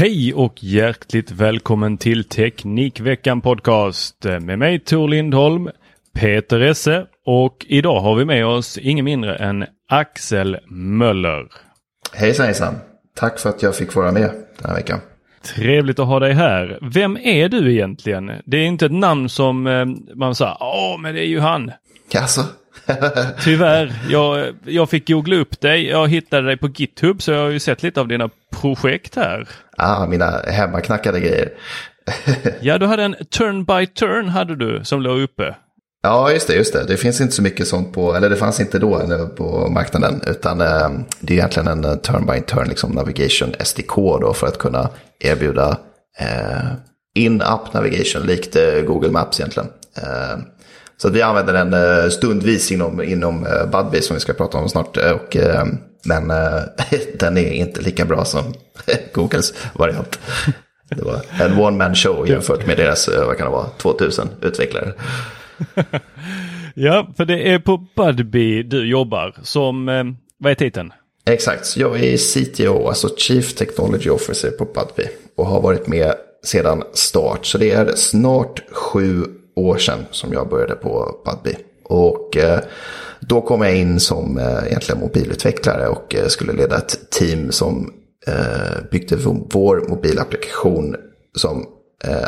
Hej och hjärtligt välkommen till Teknikveckan Podcast med mig Tor Lindholm, Peter Esse och idag har vi med oss ingen mindre än Axel Möller. Hejsan hejsan! Tack för att jag fick vara med den här veckan. Trevligt att ha dig här. Vem är du egentligen? Det är inte ett namn som eh, man säger, åh men det är ju han. Jaså? Tyvärr, jag, jag fick googla upp dig. Jag hittade dig på GitHub så jag har ju sett lite av dina projekt här. Ah, mina hemmaknackade grejer. ja, du hade en turn by turn hade du som låg uppe. Ja, just det, just det. Det finns inte så mycket sånt på, eller det fanns inte då på marknaden, utan eh, det är egentligen en eh, turn by turn liksom navigation SDK då för att kunna erbjuda eh, in-app navigation likt eh, Google Maps egentligen. Eh, så vi använder den eh, stundvis inom, inom eh, Budbee som vi ska prata om snart. Eh, och, men den är inte lika bra som Googles variant. Det var en one man show jämfört med deras, vad kan det vara, 2000 utvecklare. ja, för det är på Budbee du jobbar som, vad är titeln? Exakt, jag är CTO, alltså Chief Technology Officer på Budbee. Och har varit med sedan start, så det är snart sju år sedan som jag började på Budbee. Och eh, då kom jag in som eh, egentligen mobilutvecklare och eh, skulle leda ett team som byggde vår mobilapplikation som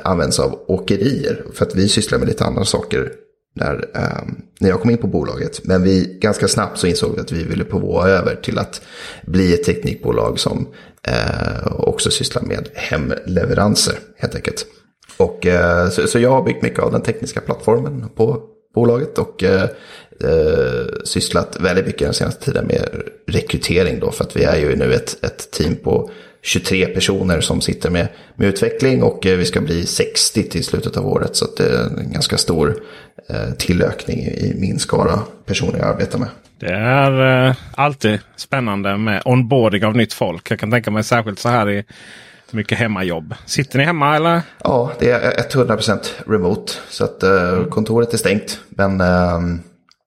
används av åkerier. För att vi sysslar med lite andra saker när, ehm, när jag kom in på bolaget. Men vi ganska snabbt så insåg vi att vi ville påvå över till att bli ett teknikbolag som också sysslar med hemleveranser helt enkelt. Och, eh, så, så, jag har byggt mycket av den tekniska plattformen på bolaget och eh, eh, sysslat väldigt mycket den senaste tiden med rekrytering då. För att vi är ju nu ett, ett team på 23 personer som sitter med, med utveckling och eh, vi ska bli 60 till slutet av året. Så det är en ganska stor eh, tillökning i min skara personer jag arbetar med. Det är eh, alltid spännande med onboarding av nytt folk. Jag kan tänka mig särskilt så här i mycket hemmajobb. Sitter ni hemma eller? Ja, det är 100% remote. Så att uh, kontoret är stängt. Men ehm,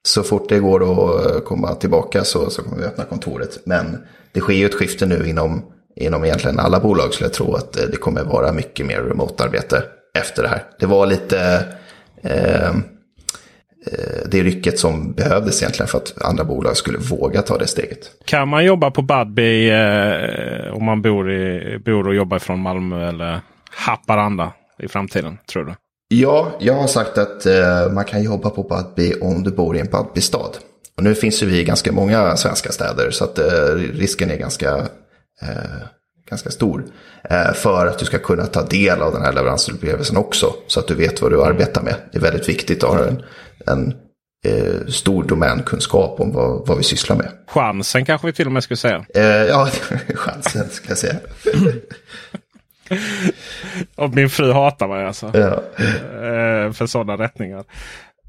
så fort det går att eh, komma tillbaka så, så kommer vi öppna kontoret. Men det sker ju ett skifte nu inom, inom egentligen alla bolag. Så jag tror att eh, det kommer vara mycket mer remote-arbete efter det här. Det var lite... Eh, det rycket som behövdes egentligen för att andra bolag skulle våga ta det steget. Kan man jobba på Budbee eh, om man bor, i, bor och jobbar från Malmö eller Haparanda i framtiden? Tror du? Ja, jag har sagt att eh, man kan jobba på Budbee om du bor i en Budbee-stad. Och nu finns ju vi i ganska många svenska städer så att eh, risken är ganska, eh, ganska stor. Eh, för att du ska kunna ta del av den här leveransupplevelsen också. Så att du vet vad du arbetar med. Det är väldigt viktigt att ha en en eh, stor domänkunskap om vad, vad vi sysslar med. Chansen kanske vi till och med skulle säga. Eh, ja, chansen ska jag säga. och min fru hatar mig alltså. Ja. Eh, för sådana rättningar.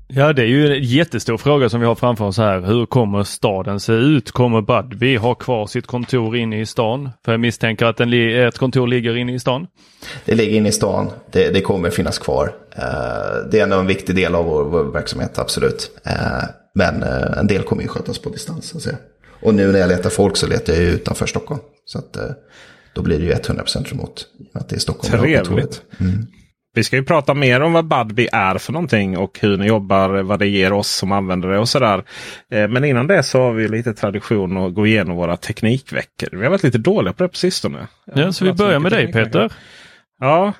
Ja, det är ju en jättestor fråga som vi har framför oss här. Hur kommer staden se ut? Kommer Budbee ha kvar sitt kontor inne i stan? För jag misstänker att en ett kontor ligger inne i stan. Det ligger inne i stan. Det, det kommer finnas kvar. det är ändå en viktig del av vår, vår verksamhet, absolut. men en del kommer ju skötas på distans. Så att säga. Och nu när jag letar folk så letar jag ju utanför Stockholm. Så att då blir det ju 100% remote. Att det är Stockholm. Trevligt. Mm. Vi ska ju prata mer om vad Budbee är för någonting och hur ni jobbar, vad det ger oss som användare och sådär. Eh, men innan det så har vi lite tradition att gå igenom våra teknikveckor. Vi har varit lite dåliga på det på sistone. Ja, så vi börjar med dig Peter. Ja.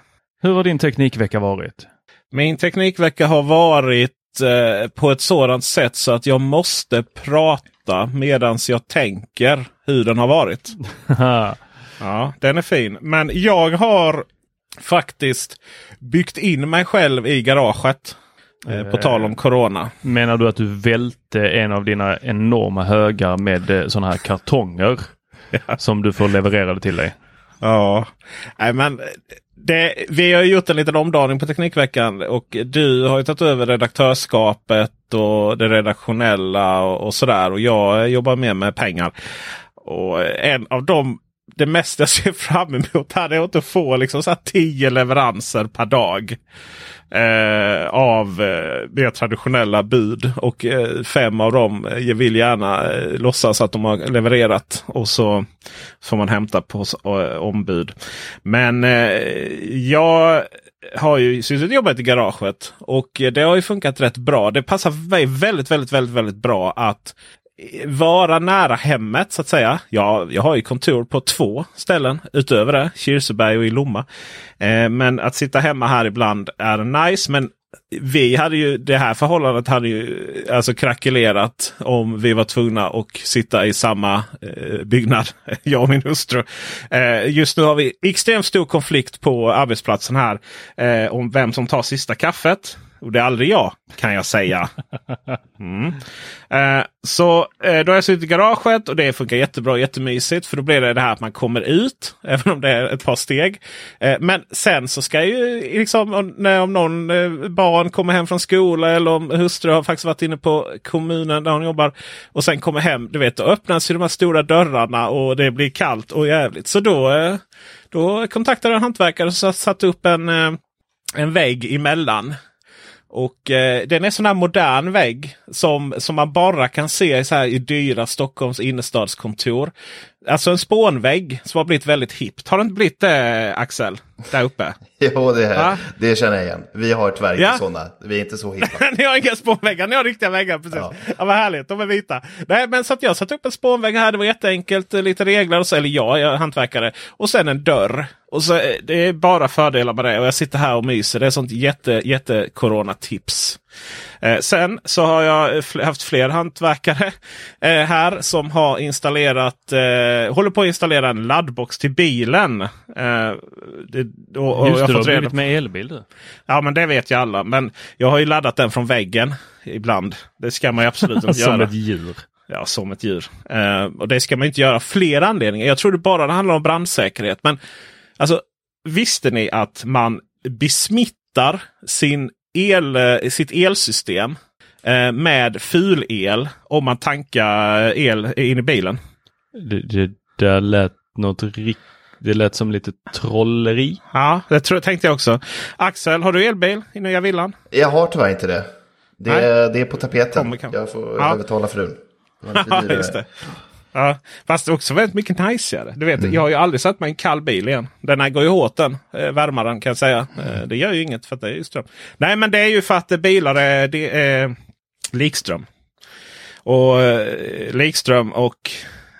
Hur har din teknikvecka varit? Min teknikvecka har varit eh, på ett sådant sätt så att jag måste prata medans jag tänker hur den har varit. ja, den är fin. Men jag har faktiskt byggt in mig själv i garaget. Eh, på tal om Corona. Menar du att du välte en av dina enorma högar med eh, sådana här kartonger? ja. Som du får levererade till dig? Ja, Nej, men det, vi har gjort en liten omdaning på Teknikveckan och du har ju tagit över redaktörskapet och det redaktionella och, och sådär. Och jag jobbar mer med pengar. Och en av de det mesta jag ser fram emot här är att få liksom så här tio leveranser per dag. Eh, av eh, mer traditionella bud. Och eh, fem av dem eh, vill gärna eh, låtsas att de har levererat. Och så får man hämta på eh, ombud. Men eh, jag har ju suttit och jobbat i garaget. Och eh, det har ju funkat rätt bra. Det passar mig väldigt, väldigt, väldigt, väldigt bra att vara nära hemmet så att säga. Ja, jag har ju kontor på två ställen utöver det. Kirseberg och i Lomma. Eh, men att sitta hemma här ibland är nice. Men vi hade ju det här förhållandet hade ju alltså krackelerat om vi var tvungna att sitta i samma eh, byggnad. jag och min hustru. Eh, just nu har vi extremt stor konflikt på arbetsplatsen här. Eh, om vem som tar sista kaffet. Och det är aldrig jag kan jag säga. Mm. Eh, så eh, då har jag suttit i garaget och det funkar jättebra jättemysigt. För då blir det det här att man kommer ut. Även om det är ett par steg. Eh, men sen så ska ju liksom om, när, om någon eh, barn kommer hem från skola eller om hustru har faktiskt varit inne på kommunen där hon jobbar. Och sen kommer hem. Du vet då öppnas ju de här stora dörrarna och det blir kallt och jävligt. Så då, eh, då kontaktade jag en hantverkare och satte upp en, eh, en vägg emellan. Och eh, den är sån här modern vägg som, som man bara kan se så här i dyra Stockholms innerstadskontor. Alltså en spånvägg som har blivit väldigt hippt. Har det inte blivit det Axel? Där uppe? jo, det, det känner jag igen. Vi har tyvärr ja. sådana. Vi är inte så hippa. ni har inga spånväggar, ni har riktiga väggar. Precis. Ja. ja, vad härligt, de är vita. Nej, men så att jag satte upp en spånvägg här. Det var jätteenkelt. Lite regler, och så, eller jag, jag är hantverkare. Och sen en dörr. Och så, eh, det är bara fördelar med det. Och jag sitter här och myser. Det är sånt jätte, jätte corona-tips. Eh, sen så har jag haft fler hantverkare eh, här som har installerat, eh, håller på att installera en laddbox till bilen. Eh, det, och, och Just det, du har blivit med elbil du. Ja men det vet ju alla. Men jag har ju laddat den från väggen ibland. Det ska man ju absolut inte göra. Som ett djur. Ja, som ett djur. Eh, och det ska man inte göra av flera anledningar. Jag trodde bara det handlar om brandsäkerhet. Men alltså, visste ni att man besmittar sin el, eh, sitt elsystem eh, med fulel om man tankar el in i bilen. Det, det där lät något riktigt det lät som lite trolleri. Ja, det tror, tänkte jag också. Axel, har du elbil i nya villan? Jag har tyvärr inte det. Det, är, det är på tapeten. Jag får ja. övertala frun. Ja, just det. Ja, fast också väldigt mycket najsigare. Du vet, mm. jag har ju aldrig satt mig i en kall bil igen. Den här går ju hårt den. Eh, värmaren kan jag säga. Eh, Det gör ju inget för att det är ju ström. Nej men det är ju för att bilar är, det är likström. Och eh, likström och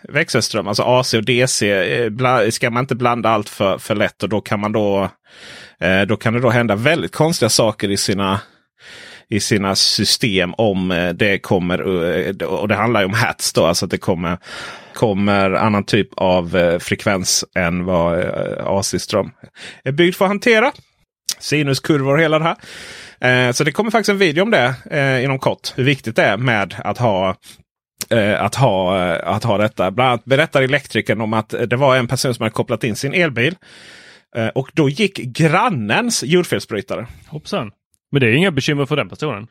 växelström, alltså AC och DC, eh, ska man inte blanda allt för, för lätt. Och då kan man då, eh, då kan det då hända väldigt konstiga saker i sina i sina system om eh, det kommer, eh, och det handlar ju om hats då, alltså att det kommer, kommer annan typ av eh, frekvens än vad AC-ström är byggd för att hantera. Sinuskurvor och hela det här. Så det kommer faktiskt en video om det inom kort. Hur viktigt det är med att ha att, ha, att ha detta. Bland annat berättar elektrikern om att det var en person som hade kopplat in sin elbil. Och då gick grannens jordfelsbrytare. Hoppsan. Men det är inga bekymmer för den personen.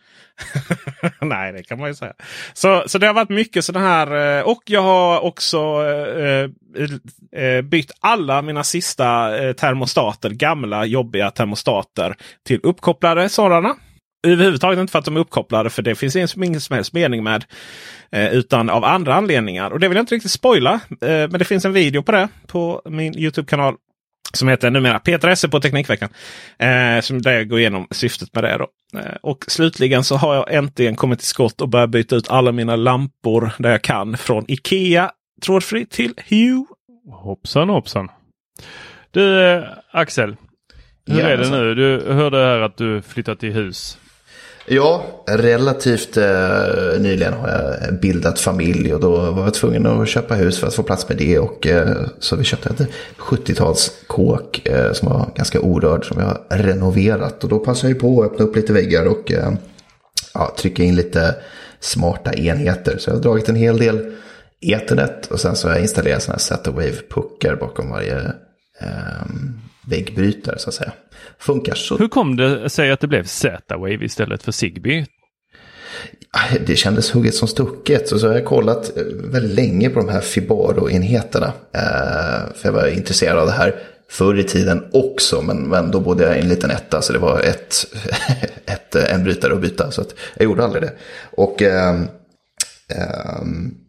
Nej, det kan man ju säga. Så, så det har varit mycket sådana här. Eh, och jag har också eh, eh, eh, bytt alla mina sista eh, termostater, gamla jobbiga termostater, till uppkopplade sådana. Överhuvudtaget inte för att de är uppkopplade, för det finns ingen som helst mening med. Eh, utan av andra anledningar. Och det vill jag inte riktigt spoila. Men det finns en video på det på min Youtube-kanal. Som heter numera Peter Esse på Teknikveckan. Eh, som där jag går igenom syftet med det. Då. Eh, och slutligen så har jag äntligen kommit till skott och börjat byta ut alla mina lampor där jag kan. Från Ikea trådfri till Hue. Hoppsan hoppsan. Du eh, Axel. Hur Ja, är det alltså. nu? Du hörde här att du flyttat till hus. Ja, relativt eh, nyligen har jag bildat familj och då var jag tvungen att köpa hus för att få plats med det. Och, eh, så vi köpte ett 70-talskåk eh, som var ganska orörd som jag har renoverat. Och då passade jag på att öppna upp lite väggar och eh, ja, trycka in lite smarta enheter. Så jag har dragit en hel del Ethernet och sen så har jag installerat sådana här Z-Wave-puckar bakom varje eh, väggbrytare så att säga. Funkar så Hur kom det sig att det blev Z-Wave istället för Zigbee? Det kändes hugget som stucket. Så, så har jag kollat eh, väldigt länge på de här Fibaro-enheterna. Eh, för jag var intresserad av det här förr i tiden också. Men, men då bodde jag i en liten etta så det var ett, ett, eh, en brytare att byta. Så att jag gjorde aldrig det. Och, eh, eh,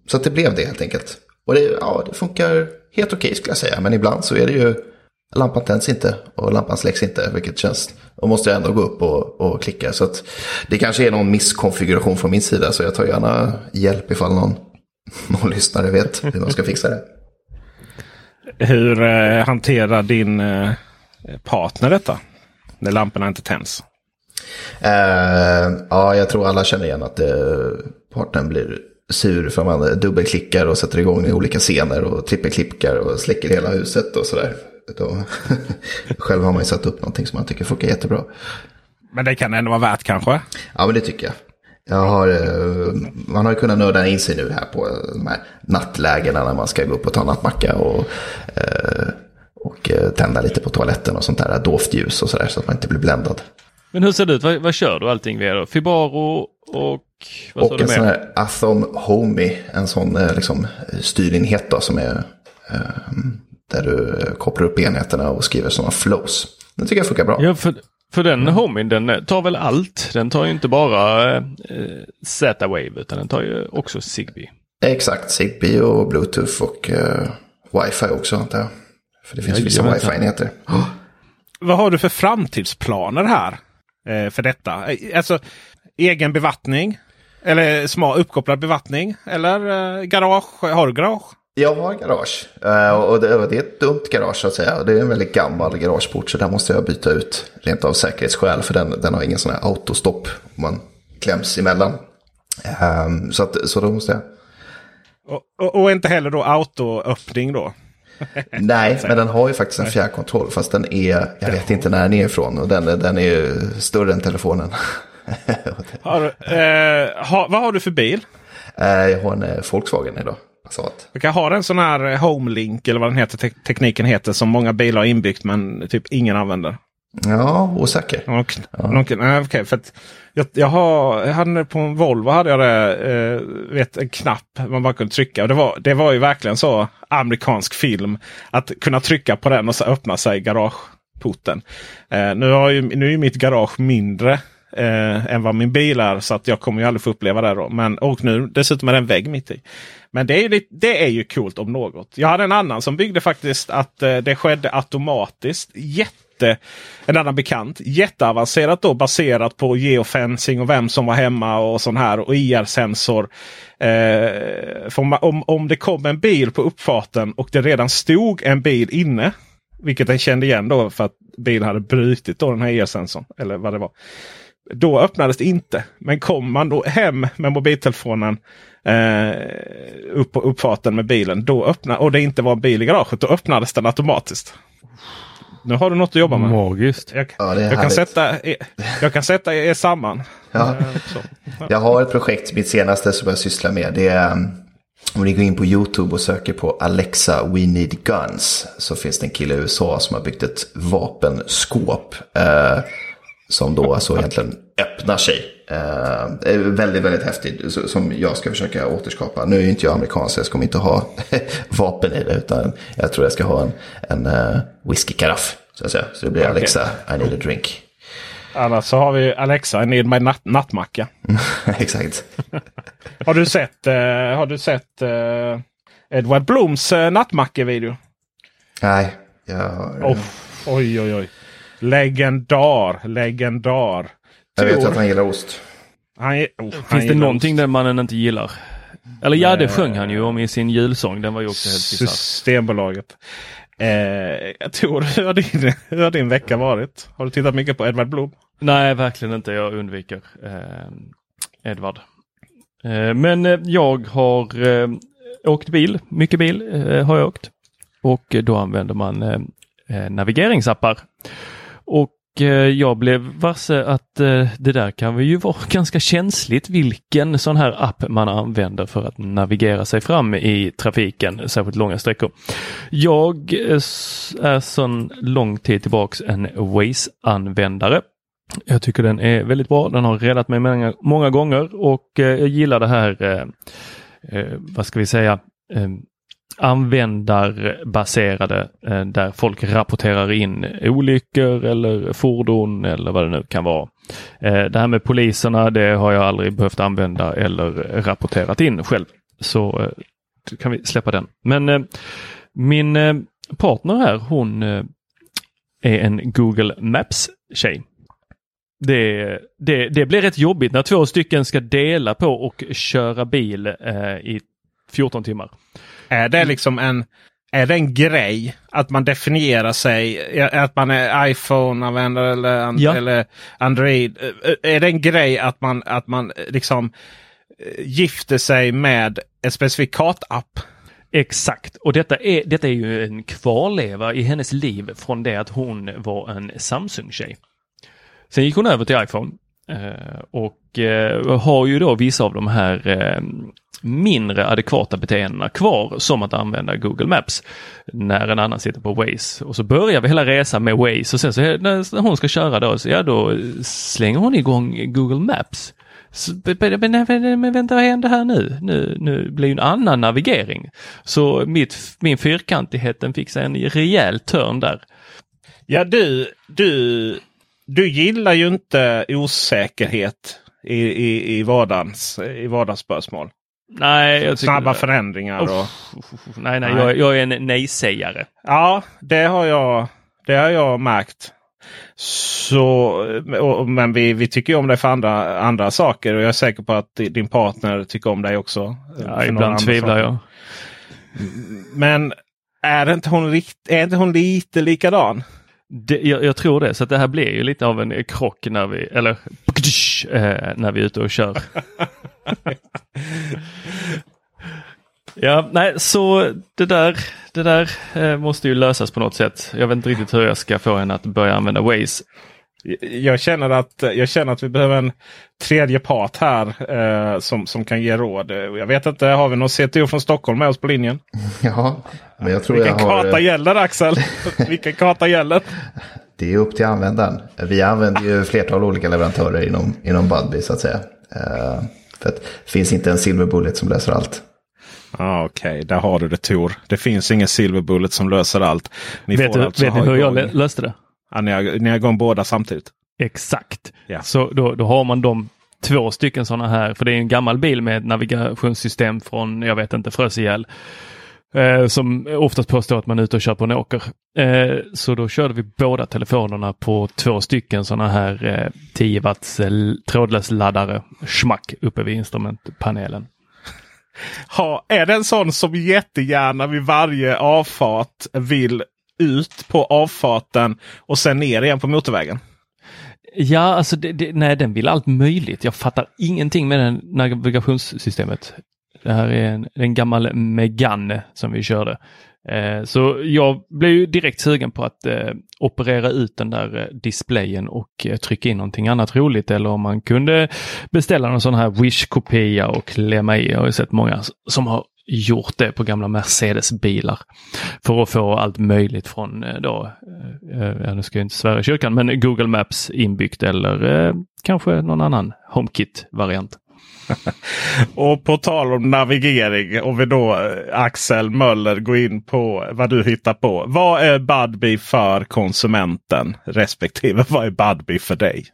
så att det blev det helt enkelt. Och det, ja, det funkar helt okej skulle jag säga. Men ibland så är det ju lampan tänds inte och lampan släcks inte. Vilket känns, och måste jag ändå gå upp och, och klicka. Så att det kanske är någon misskonfiguration från min sida. Så jag tar gärna hjälp ifall någon, någon lyssnare vet hur man ska fixa det. Hur eh, hanterar din eh, partner detta? När lamporna inte tänds. Eh, ja, jag tror alla känner igen att eh, partnern blir sur för man dubbelklickar och sätter igång i olika scener och trippelklickar och släcker hela huset och sådär. Då, själv har man ju satt upp någonting som man tycker funkar jättebra. Men det kan ändå vara värt kanske? Ja, men det tycker jag. jag har, eh, man har ju kunnat nörda in sig nu här på de här nattlägena när man ska gå upp och ta nattmacka och, eh, och eh, tända lite på toaletten och sånt där dovt ljus och sådär så att man inte blir bländad. Men hur ser det ut? Vad, vad kör du allting via då? Fibaro och vad sa Och du en sån mer? här Athom Homey, en sån eh, liksom, styrenhet då, som är eh, där du eh, kopplar upp enheterna och skriver sådana flows. Det tycker jag funkar bra. Ja, för, för den homien den tar väl allt. Den tar ju inte bara eh, Z-Wave utan den tar ju också Zigbee. Exakt, Zigbee och Bluetooth och eh, Wi-Fi också antar jag. För det finns vissa Jajamensan. Wi-Fi-enheter. Vad har du för framtidsplaner här? Eh, för detta? Eh, Alltså egen bevattning? Eller smal uppkopplad bevattning? Eller eh, garage? Har du garage? Jag har garage. Eh, och det, är ett dumt garage så att säga. Det är en väldigt gammal garageport så där måste jag byta ut rent av säkerhetsskäl. För den, den har ingen sån här autostopp om man kläms emellan. Ehm, så, att, så då måste jag... Och, och, och inte heller då autoöppning då? Nej, men den har ju faktiskt en fjärrkontroll. Fast den är, jag vet inte när den är ifrån. Och den, den är ju större än telefonen. Har, eh, ha, vad har du för bil? Eh, jag har en eh, Volkswagen idag. Passat. Jag kan ha en sån här eh, Homelink eller vad den heter, te tekniken heter som många bilar har inbyggt men typ ingen använder. Ja, osäker. Någon, någon, nej, okej, för jag, jag, har, jag hade på en Volvo hade jag det, eh, vet, en knapp man bara kunde trycka. Och det, var, det var ju verkligen så amerikansk film. Att kunna trycka på den och så öppna sig garageporten. Eh, nu, har ju, nu är ju mitt garage mindre eh, än vad min bil är. Så att jag kommer ju aldrig få uppleva det då. Men, och nu dessutom är det en vägg mitt i. Men det är, ju det är ju coolt om något. Jag hade en annan som byggde faktiskt att eh, det skedde automatiskt. Jätte, en annan bekant. Jätteavancerat då baserat på geofencing och vem som var hemma och sån här. Och IR-sensor. Eh, om, om, om det kom en bil på uppfarten och det redan stod en bil inne. Vilket den kände igen då för att bilen hade brutit då den här IR-sensorn. Eller vad det var. Då öppnades det inte. Men kom man då hem med mobiltelefonen eh, upp på uppfarten med bilen. Då öppna, och det inte var en bil i garaget. Då öppnades den automatiskt. Nu har du något att jobba med. Magiskt. Jag, Ja, det är jag, kan, sätta, er- jag kan sätta er samman. Ja. Eh, så. Jag har ett projekt, mitt senaste som jag sysslar med. Det är, um, om ni går in på YouTube och söker på Alexa We Need Guns. Så finns det en kille i USA som har byggt ett vapenskåp. Eh, som då alltså egentligen öppnar sig. Eh, är väldigt, väldigt häftigt som jag ska försöka återskapa. Nu är ju inte jag amerikan så jag kommer inte ha vapen i det utan jag tror jag ska ha en, en uh, whiskykaraff. Så, att säga. så det blir Alexa, I need a drink. Annars så har vi Alexa, I need my nat nattmacka. Exakt. har du sett, uh, har du sett uh, Edward Bloms uh, nattmacke-video? Nej. Jag... Oh, oj, oj, oj. Legendar, legendar. Jag vet att han gillar ost. Han, oh, Finns det någonting ost. den mannen inte gillar? Eller ja, det sjöng han ju om i sin julsång. Den var ju också helt bisarr. Systembolaget. Eh, jag tror, hur har, din, hur har din vecka varit? Har du tittat mycket på Edvard Blom? Nej, verkligen inte. Jag undviker eh, Edvard. Eh, men jag har eh, åkt bil. Mycket bil eh, har jag åkt. Och då använder man eh, navigeringsappar. Och Eh, jag blev varse att eh, det där kan ju vara ganska känsligt vilken sån här app man använder för att navigera sig fram i trafiken, särskilt långa sträckor. Jag eh, är sedan lång tid tillbaks en Waze-användare. Jag tycker den är väldigt bra. Den har räddat mig många, många gånger och eh, jag gillar det här, eh, eh vad ska vi säga, användarbaserade eh, där folk rapporterar in olyckor eller fordon eller vad det nu kan vara. Eh, det här med poliserna, det har jag aldrig behövt använda eller rapporterat in själv. Så eh, kan vi släppa den. Men min partner här, hon är en Google Maps-tjej. Det, det, det blir rätt jobbigt när två stycken ska dela på och köra bil i 14 timmar. Är det liksom en, är det en grej att man definierar sig, att man är iPhone-användare eller, ja. eller Android? Är det en grej att man, att man liksom gifter sig med en specifik kartapp? Exakt, och detta är, detta är ju en kvarleva i hennes liv från det att hon var en Samsung-tjej. Sen gick hon över till iPhone eh, Eh, och eh, har ju då vissa av de här eh, mindre adekvata beteendena kvar som att använda Google Maps när en annan sitter på Waze. Och så börjar vi hela resan med Waze och sen så när hon ska köra då, så ja då slänger hon igång Google Maps. Så, men, men vänta, vad händer här nu? Nu, nu blir en annan navigering. Så mitt, min fyrkantighet den fick sig en rejäl törn där. Ja, du, du, du gillar ju inte osäkerhet i, i, i, vardags, i vardagsspörsmål. Nej, jag Snabba förändringar. Och... nej, nej, nej. Jag, jag, är en nej-sägare. Ja, det har jag, det har jag märkt. Så, och, men vi, vi tycker om dig för andra, andra saker och jag är säker på att din partner tycker om dig också. Ja, ibland tvivlar jag. Men är inte hon, är inte hon lite likadan? Det, jag, jag, tror det, så det här blir ju lite av en krock när vi, eller äh, när vi är ute och kör. ja, nej, så det där, det där äh, måste ju lösas på något sätt. Jag vet inte riktigt hur jag ska få henne att börja använda Waze. Jag känner att, jag känner att vi behöver en tredje part här eh, som, som kan ge råd. Jag vet inte, har vi någon CTO från Stockholm med oss på linjen? Ja, men jag tror Vilken jag har... karta gäller Axel? Vilken karta gäller? Det är upp till användaren. Vi använder ju flertal olika leverantörer inom, inom Budbee så att säga. Uh, för att det finns inte en silver bullet som löser allt. Ah, Okej, okay. där har du det Tor. Det finns ingen silver bullet som löser allt. Ni vet du, alltså vet ni hur jag löste det? Ja, ni, har, ni har igång båda samtidigt. Exakt. Ja. Så då, då har man de två stycken sådana här, för det är en gammal bil med navigationssystem från, jag vet inte, frös ihjäl. Eh, som oftast påstår att man är ute och kör på en åker. Eh, så då körde vi båda telefonerna på två stycken sådana här eh, 10 watts eh, trådlös laddare, schmack uppe vid instrumentpanelen. Ha, är det en sån som jättegärna vid varje avfart vill ut på avfarten och sen ner igen på motorvägen? Ja, alltså det, det, nej, den vill allt möjligt. Jag fattar ingenting med det navigationssystemet. Det här är en, en gammal Megane som vi körde. Eh, så jag blev ju direkt sugen på att eh, operera ut den där eh, displayen och eh, trycka in någonting annat roligt eller om man kunde beställa någon sån här Wish-kopia och klämma i. Jag har sett många som har gjort det på gamla Mercedes-bilar. För att få allt möjligt från eh, då, eh, eh, ja, nu ska jag inte svära i kyrkan, men Google Maps inbyggt eller eh, kanske någon annan HomeKit-variant. och på tal om navigering, om vi då Axel Möller går in på vad du hittar på. Vad är Budbee för konsumenten respektive vad är Budbee för dig?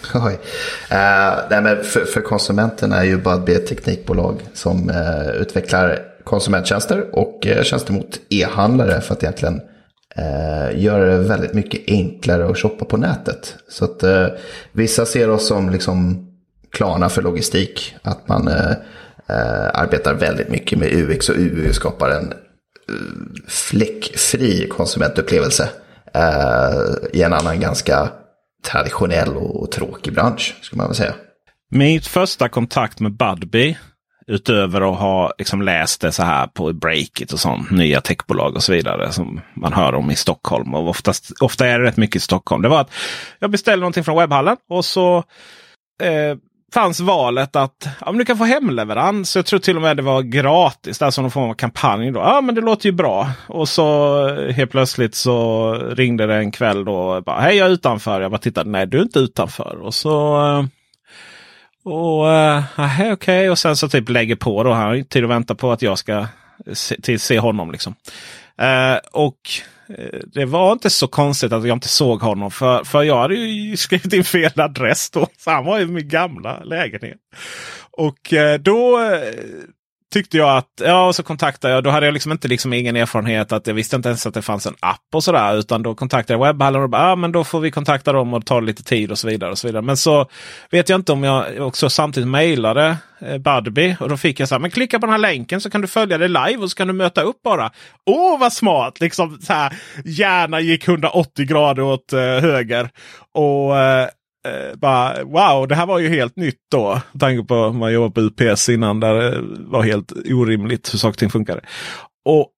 Oj. Uh, nej, men för, för konsumenten är ju Budbee ett teknikbolag som uh, utvecklar konsumenttjänster och uh, tjänster mot e-handlare för att egentligen uh, göra det väldigt mycket enklare att shoppa på nätet. Så att vissa ser oss som liksom Klarna för logistik. Att man arbetar väldigt mycket med UX och UU skapar en fläckfri konsumentupplevelse i en annan ganska traditionell och tråkig bransch, skulle man väl säga. Min första kontakt med Budbee, utöver att ha liksom läst det så här på Breakit och sånt, nya techbolag och så vidare som man hör om i Stockholm. Och oftast, ofta är det rätt mycket i Stockholm. Det var att jag beställde någonting från webbhallen och så eh, fanns valet att ja, men du kan få hemleverans. Jag tror till och med det var gratis. Alltså någon form av kampanj. Då. Ja men det låter ju bra. Och så helt plötsligt så ringde det en kväll då. Bara, Hej jag är utanför. Jag bara tittade. Nej du är inte utanför. Och så eh, och uh, okej okay. och sen så typ lägger på då. Han har inte tid att vänta på att jag ska se, till, se honom liksom. Uh, och Eh, det var inte så konstigt att jag inte såg honom. För, för jag hade ju skrivit in fel adress då. Så han var i min gamla lägenhet. Och eh, då eh, tyckte jag att, ja så kontaktade jag, då hade jag liksom inte liksom ingen erfarenhet att jag visste inte ens att det fanns en app och sådär. Utan då kontaktade jag webbhallen och bara, ah, men då får vi kontakta dem och ta lite tid och så vidare. och så vidare. Men så vet jag inte om jag också samtidigt mejlade eh, Budbee och då fick jag så här, men klicka på den här länken så kan du följa det live och så kan du möta upp bara. Åh vad smart! Liksom så här, hjärnan gick 180 grader åt eh, höger. Och eh, eh, bara, wow, det här var ju helt nytt då. Med tanke på att man jobbade på UPS innan där det var helt orimligt hur saker och ting funkade. Och,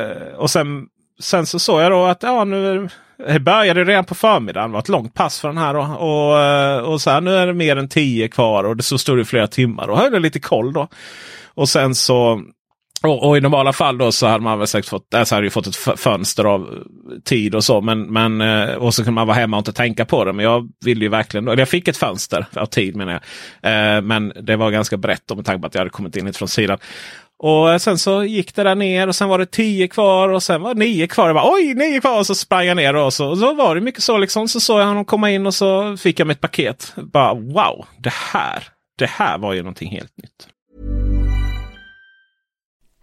eh, och sen, sen så såg jag då att ja, nu det började redan på förmiddagen. Det var ett långt pass för den här. Då. Och, eh, och så här, nu är det mer än tio kvar och det så stod det flera timmar. Och höll lite koll då. Och sen så och, och, i normala fall då så hade man väl säkert fått, alltså hade ju fått ett fönster av tid och så. Men, men, eh, och så kunde man vara hemma och inte tänka på det. Men jag ville ju verkligen, eller jag fick ett fönster av tid menar jag. Eh, men det var ganska brett med tanke på att jag hade kommit in lite från sidan. Och eh, sen så gick det där ner och sen var det tio kvar och sen var det nio kvar. Jag bara, Oj, nio kvar! Och så sprang jag ner och så, och så var det mycket så liksom. Så såg jag honom komma in och så fick jag mitt paket. Bara wow, det här, det här var ju någonting helt nytt.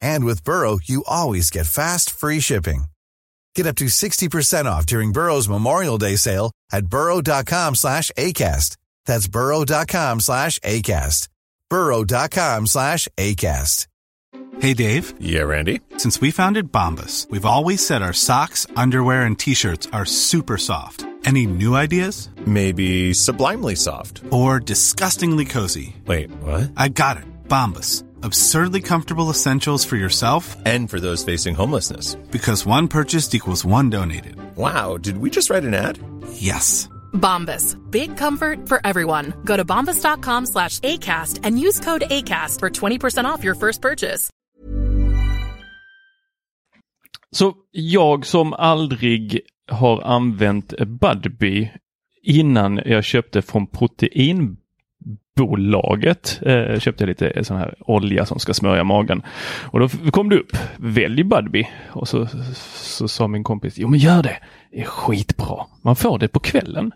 And with Burrow, you always get fast, free shipping. Get up to 60% off during Burrow's Memorial Day sale at burrow.com slash ACAST. That's burrow.com slash ACAST. burrow.com slash ACAST. Hey, Dave. Yeah, Randy. Since we founded Bombus, we've always said our socks, underwear, and T-shirts are super soft. Any new ideas? Maybe sublimely soft. Or disgustingly cozy. Wait, what? I got it. Bombus. Absurdly comfortable essentials for yourself and for those facing homelessness. Because one purchased equals one donated. Wow, did we just write an ad? Yes. Bombas. Big comfort for everyone. Go to bombas.com slash ACAST and use code ACAST for 20% off your first purchase. Så jag som aldrig har använt Budbee innan jag köpte från proteinbolaget. Eh, köpte jag lite sån här olja som ska smörja magen. Och då kom det upp, välj Budbee. Och så, så sa min kompis, jo men gör det, det är skitbra. Man får det på kvällen.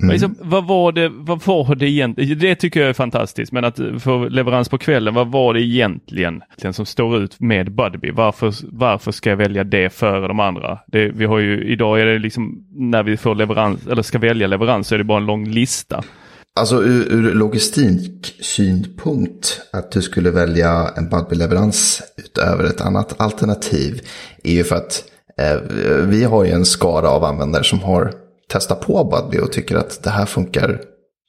Mm. Liksom, vad, var det, vad var det egentligen? Det tycker jag är fantastiskt, men att få leverans på kvällen, vad var det egentligen som står ut med Budbee? Varför, varför ska jag välja det före de andra? Det, vi har ju, idag är det liksom när vi får leverans, eller ska välja leverans så är det bara en lång lista. Alltså ur, ur logistiksynpunkt, att du skulle välja en Budbee-leverans utöver ett annat alternativ är ju för att eh, vi har ju en skara av användare som har testat på Budbee och tycker att det här funkar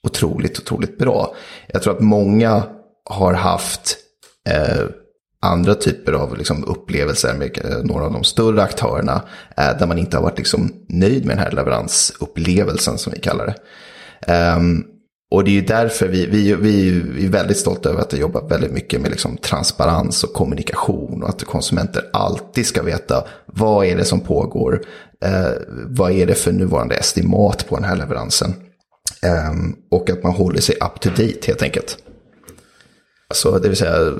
otroligt, otroligt bra. Jag tror att många har haft eh, andra typer av liksom, upplevelser med eh, några av de större aktörerna eh, där man inte har varit liksom, nöjd med den här leveransupplevelsen som vi kallar det. Um, och det är ju därför vi, vi, vi är väldigt stolta över att vi jobbar väldigt mycket med liksom transparens och kommunikation och att konsumenter alltid ska veta vad är det som pågår, eh, vad är det för nuvarande estimat på den här leveransen eh, och att man håller sig up to date helt enkelt. Alltså, det vill säga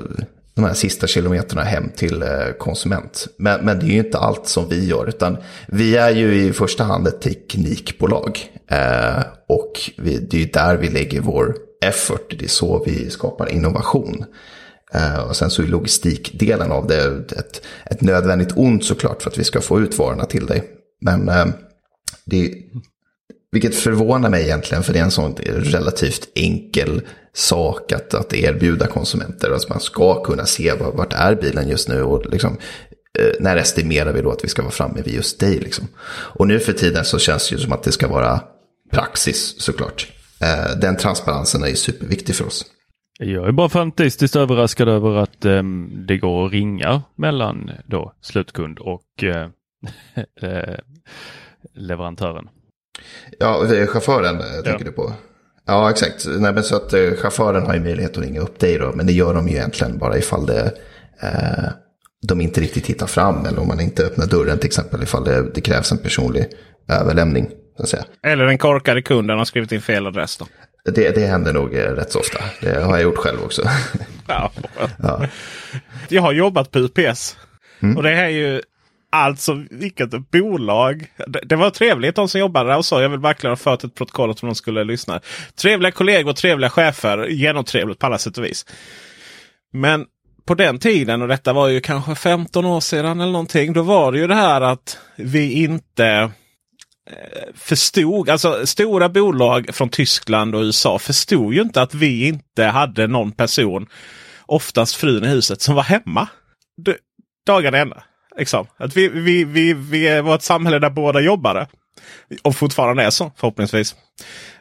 de här sista kilometerna hem till eh, konsument. Men, men det är ju inte allt som vi gör, utan vi är ju i första hand ett teknikbolag. Eh, och vi, det är ju där vi lägger vår effort, det är så vi skapar innovation. Eh, och sen så är logistikdelen av det ett, ett nödvändigt ont såklart för att vi ska få ut varorna till dig. Men eh, det, vilket förvånar mig egentligen, för det är en sån relativt enkel sak att, att erbjuda konsumenter. Alltså man ska kunna se vart är bilen just nu och liksom, eh, när estimerar vi då att vi ska vara framme vid just dig. Liksom. Och nu för tiden så känns det ju som att det ska vara praxis såklart. Eh, den transparensen är ju superviktig för oss. Jag är bara fantastiskt överraskad över att äm, det går att ringa mellan då slutkund och äh, leverantören. Ja, chauffören tänker ja. du på. Ja, exakt. Nej, men så att eh, chauffören har ju möjlighet att ringa upp dig då, men det gör de ju egentligen bara ifall det, eh, de inte riktigt hittar fram eller om man inte öppnar dörren till exempel ifall det, det krävs en personlig överlämning. Eller den korkade kunden har skrivit in fel adress då. Det, det händer nog eh, rätt så ofta. Det har jag gjort själv också. ja. ja. Jag har jobbat på UPS. Mm. Och det är ju Alltså vilket bolag. Det, det var trevligt de som jobbade där och sa Jag vill verkligen ha fört ett protokoll om de skulle lyssna. Trevliga kollegor, trevliga chefer. Genomtrevligt på alla sätt och vis. Men på den tiden, och detta var ju kanske 15 år sedan eller någonting. Då var det ju det här att vi inte eh, förstod, alltså stora bolag från Tyskland och USA förstod ju inte att vi inte hade någon person, oftast frun i huset, som var hemma. Dagarna ända. Liksom. Att vi, vi, vi, vi var ett samhälle där båda jobbade. Och fortfarande är så förhoppningsvis.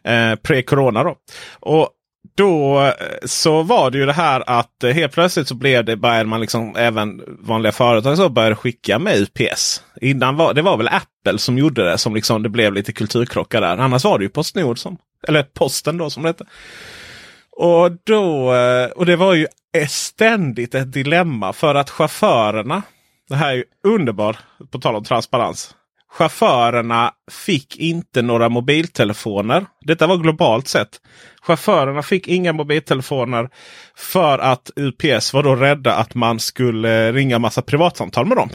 Eh, Pre-corona då. Och då eh, så var det ju det här att eh, helt plötsligt så blev det började man liksom även vanliga företag så började skicka med UPS. Innan var det var väl Apple som gjorde det som liksom det blev lite kulturkrockar där. Annars var det ju Postnord som eller Posten då som det hette. Och då eh, och det var ju ständigt ett dilemma för att chaufförerna det här är ju underbart, på tal om transparens. Chaufförerna fick inte några mobiltelefoner. Detta var globalt sett. Chaufförerna fick inga mobiltelefoner för att UPS var då rädda att man skulle ringa massa privatsamtal med dem.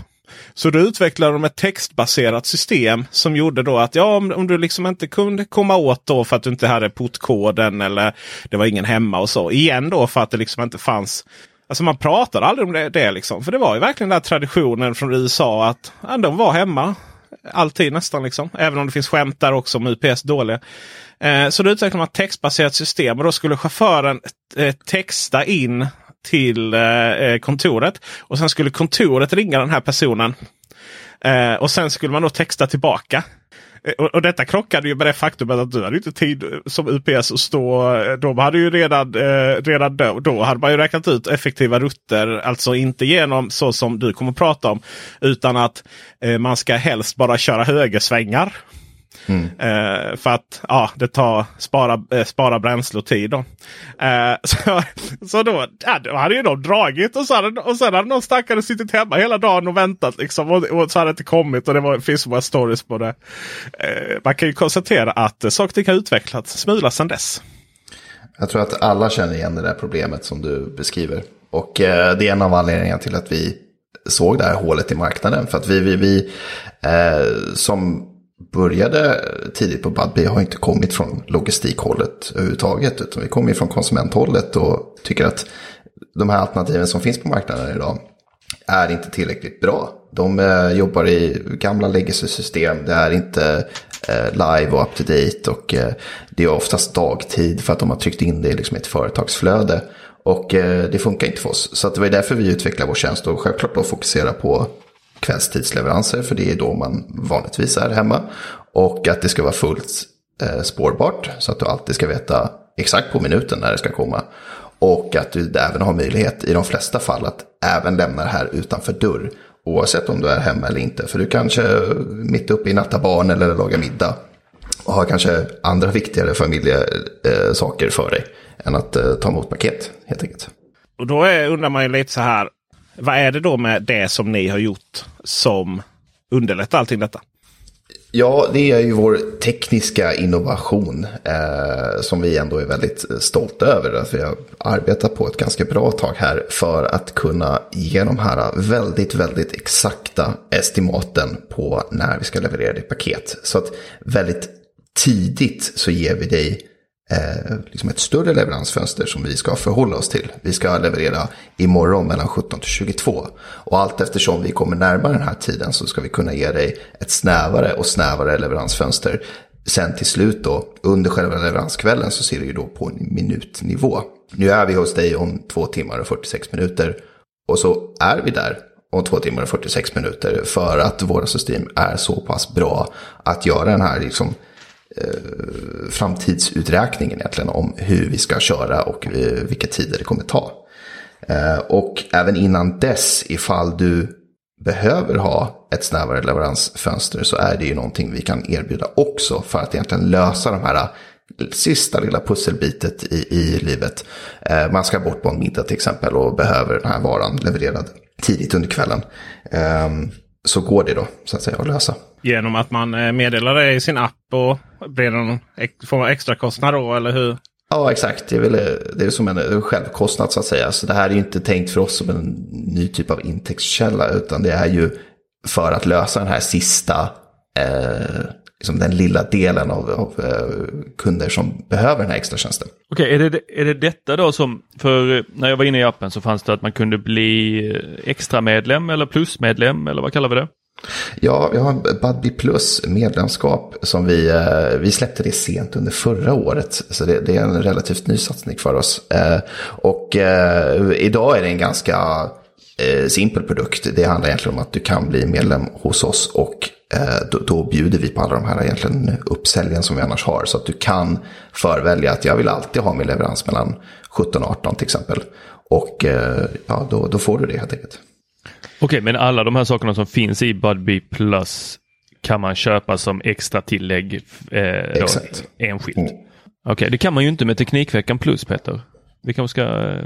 Så då utvecklade de ett textbaserat system som gjorde då att ja, om, om du liksom inte kunde komma åt då för att du inte hade portkoden eller det var ingen hemma och så. Igen då för att det liksom inte fanns Alltså man pratar aldrig om det, det liksom. För det var ju verkligen den traditionen från USA att ja, de var hemma. Alltid nästan liksom. Även om det finns skämt där också om UPS dåliga. Eh, så då utvecklade man ett textbaserat system och då skulle chauffören eh, texta in till eh, eh kontoret. Och sen skulle kontoret ringa den här personen. Eh, och sen skulle man då texta tillbaka. Eh, och, och, detta krockade ju med det faktumet att du hade inte tid eh, som UPS att stå. Eh, de hade ju redan, eh, redan då, då hade man ju räknat ut effektiva rutter. Alltså inte genom så som du kommer att prata om. Utan att eh, man ska helst bara köra högersvängar. Mm. Eh, för att ja, det tar spara, eh, spara bränsle och tid. Då. Eh, så, så då, ja, då hade ju de dragit och, så hade, och sen hade någon stackare suttit hemma hela dagen och väntat. Liksom, och, och så hade det inte kommit och det var, finns många stories på det. Eh, man kan ju konstatera att eh, saker har utvecklats smula sedan dess. Jag tror att alla känner igen det där problemet som du beskriver. Och eh, det är en av anledningarna till att vi såg det här hålet i marknaden. För att vi, vi, vi eh, som började tidigt på Budbee har inte kommit från logistikhållet överhuvudtaget. Utan vi kommer från konsumenthållet och tycker att de här alternativen som finns på marknaden idag är inte tillräckligt bra. De eh, jobbar i gamla legacy-system. Det är inte eh, live och up to date. Och eh, det är oftast dagtid för att de har tryckt in det i liksom ett företagsflöde. Och eh, det funkar inte för oss. Så det var därför vi utvecklade vår tjänst och självklart då fokusera på kvällstidsleveranser, för det är då man vanligtvis är hemma. Och att det ska vara fullt eh, spårbart, så att du alltid ska veta exakt på minuten när det ska komma. Och att du även har möjlighet i de flesta fall att även lämna det här utanför dörr. Oavsett om du är hemma eller inte. För du kanske mitt uppe i natta barn eller lagar middag. Och har kanske andra viktigare familjesaker eh, för dig. Än att eh, ta emot paket helt enkelt. Och då är, undrar man ju lite så här. Vad är det då med det som ni har gjort som underlättar allting detta? Ja, det är ju vår tekniska innovation eh, som vi ändå är väldigt stolta över. Att vi har arbetat på ett ganska bra tag här för att kunna ge de här väldigt, väldigt exakta estimaten på när vi ska leverera det paket. Så att väldigt tidigt så ger vi dig eh, liksom ett större leveransfönster som vi ska förhålla oss till. Vi ska leverera imorgon mellan 17 till 22. Och allt eftersom vi kommer närmare den här tiden så ska vi kunna ge dig ett snävare och snävare leveransfönster. Sen till slut då, under själva leveranskvällen så ser det ju då på en minutnivå. Nu är vi hos dig om två timmar och 46 minuter. Och så är vi där om två timmar och 46 minuter för att våra system är så pass bra att göra den här liksom eh, framtidsuträkningen egentligen om hur vi ska köra och eh, vilka tider det kommer ta. Eh, och även innan dess, ifall du behöver ha ett snävare leveransfönster så är det ju någonting vi kan erbjuda också för att egentligen lösa de här eh, sista lilla pusselbitet i, i livet. Eh, man ska bort på en middag till exempel och behöver den här varan levererad tidigt under kvällen. Eh, så går det då så att säga att lösa. Genom att man eh, meddelar det i sin app och blir det någon, får man extra kostnad då eller hur? Ja, exakt. Det är, väl, det är som en självkostnad så att säga. Så det här är ju inte tänkt för oss som en ny typ av intäktskälla. Utan det är ju för att lösa den här sista, eh, liksom den lilla delen av, av eh, kunder som behöver den här extra tjänsten. Okej, okay, är, det, är det detta då som, för när jag var inne i appen så fanns det att man kunde bli extra medlem eller plusmedlem eller vad kallar vi det? Ja, vi har Budbee Plus medlemskap som vi, eh, vi släppte det sent under förra året. Så det, det är en relativt ny satsning för oss. Eh, och eh, idag är det en ganska simpel produkt. Det handlar egentligen om att du kan bli medlem hos oss och då, då bjuder vi på alla de här egentligen uppsäljen som vi annars har. Så att du kan förvälja att jag vill alltid ha min leverans mellan 17 och 18 till exempel. Och ja, då, då får du det helt enkelt. Okej, men alla de här sakerna som finns i Budbee Plus kan man köpa som extra tillägg eh, Exakt. Då, enskilt? Mm. Okej, det kan man ju inte med Teknikveckan Plus Peter. Vi kanske ska eh,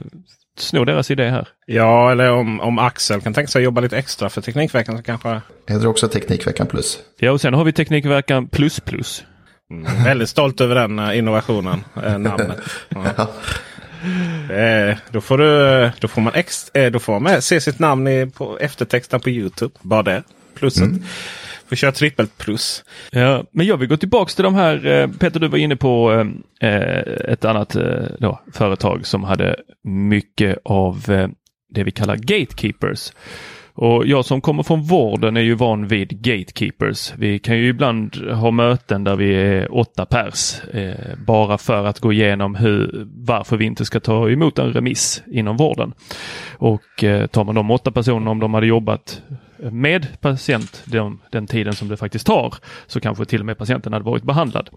sno deras idé här. Ja, eller om, om Axel kan tänka sig att jobba lite extra för Teknikveckan så kanske... Heter också Teknikveckan Plus. Ja, och sen har vi Teknikveckan Plus Plus. Mm, väldigt stolt över den uh, innovationen, uh, namnet. Ja. Eh, då, får du, då får man, ex, eh, då får man se sitt namn i, på eftertexten på Youtube. Bara det. Plusset. Mm. Får köra trippelt plus. Ja, men jag vill gå tillbaks till de här, eh, Peter du var inne på eh, ett annat eh, då, företag som hade mycket av eh, det vi kallar gatekeepers. Och jag som kommer från vården är ju van vid gatekeepers. Vi kan ju ibland ha möten där vi är åtta pers. Eh, bara för att gå igenom hur, varför vi inte ska ta emot en remiss inom vården. Och eh, tar man de åtta personerna om de hade jobbat med patient den, den tiden som det faktiskt tar så kanske till och med patienten hade varit behandlad.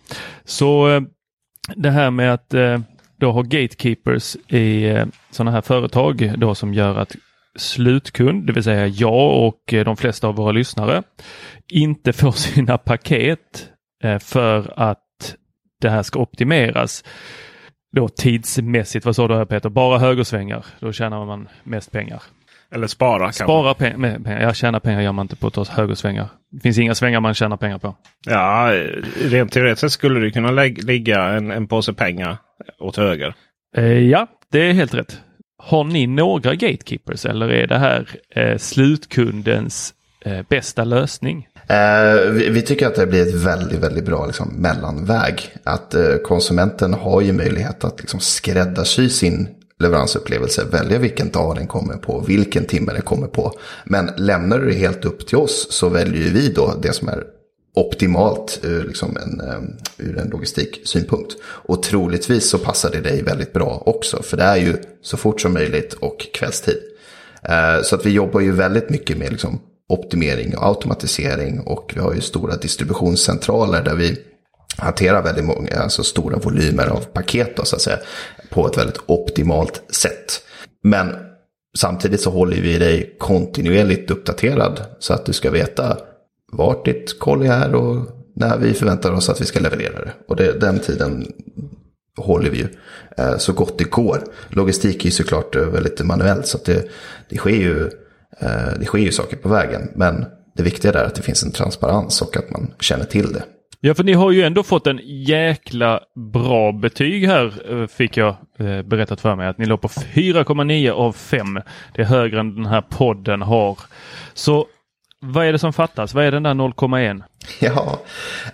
Så eh, det här med att eh, då ha gatekeepers i eh, sådana här företag då som gör att slutkund, det vill säga jag och eh, de flesta av våra lyssnare, inte får sina paket eh, för att det här ska optimeras. Då tidsmässigt, vad sa du här Peter, bara högersvängar, då tjänar man mest pengar. Eller spara. Spara pengar. Jag tjänar pengar gör man inte på att ta högersvängar. Det finns inga svängar man tjänar pengar på. Ja, rent teoretiskt skulle det kunna ligga en, en påse pengar åt höger. Eh, ja, det är helt rätt. Har ni några gatekeepers eller är det här eh, slutkundens eh, bästa lösning? Eh, vi, vi, tycker att det blir ett väldigt, väldigt bra liksom, mellanväg. Att eh, konsumenten har ju möjlighet att liksom, skräddarsy sin leveransupplevelse, välja vilken dag den kommer på, vilken timme den kommer på. Men lämnar du det helt upp till oss så väljer vi då det som är optimalt ur, liksom en, eh, ur en logistiksynpunkt. Och troligtvis så passar det dig väldigt bra också, för det är ju så fort som möjligt och kvällstid. Eh, så att vi jobbar ju väldigt mycket med liksom optimering och automatisering och vi har ju stora distributionscentraler där vi hanterar väldigt många, alltså stora volymer av paket då, så att säga, på ett väldigt optimalt sätt. Men samtidigt så håller vi dig kontinuerligt uppdaterad så att du ska veta vart ditt kolli är och när vi förväntar oss att vi ska leverera det. Och det, den tiden håller vi ju eh, så gott det går. Logistik är ju såklart eh, väldigt manuellt så att det, det, sker ju, eh, det sker ju saker på vägen. Men det viktiga är att det finns en transparens och att man känner till det. Ja, för ni har ju ändå fått en jäkla bra betyg här eh, fick jag eh, berättat för mig. Att ni låg på 4,9 av 5. Det är högre än den här podden har. Så vad är det som fattas? Vad är den där 0,1? Ja,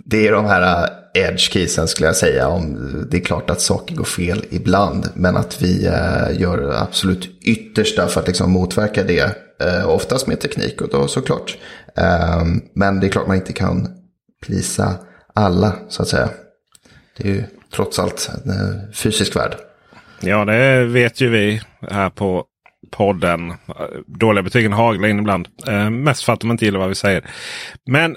det är de här äh, edge keysen skulle jag säga. Om, det är klart att saker går fel ibland, men att vi äh, gör absolut yttersta för att liksom motverka det. Äh, oftast med teknik och då såklart. Äh, men det är klart man inte kan plisa alla så att säga. Det är ju trots allt en fysisk värld. Ja, det vet ju vi här på podden. Dåliga betygen haglar in ibland. Eh, mest för att de inte gillar vad vi säger. Men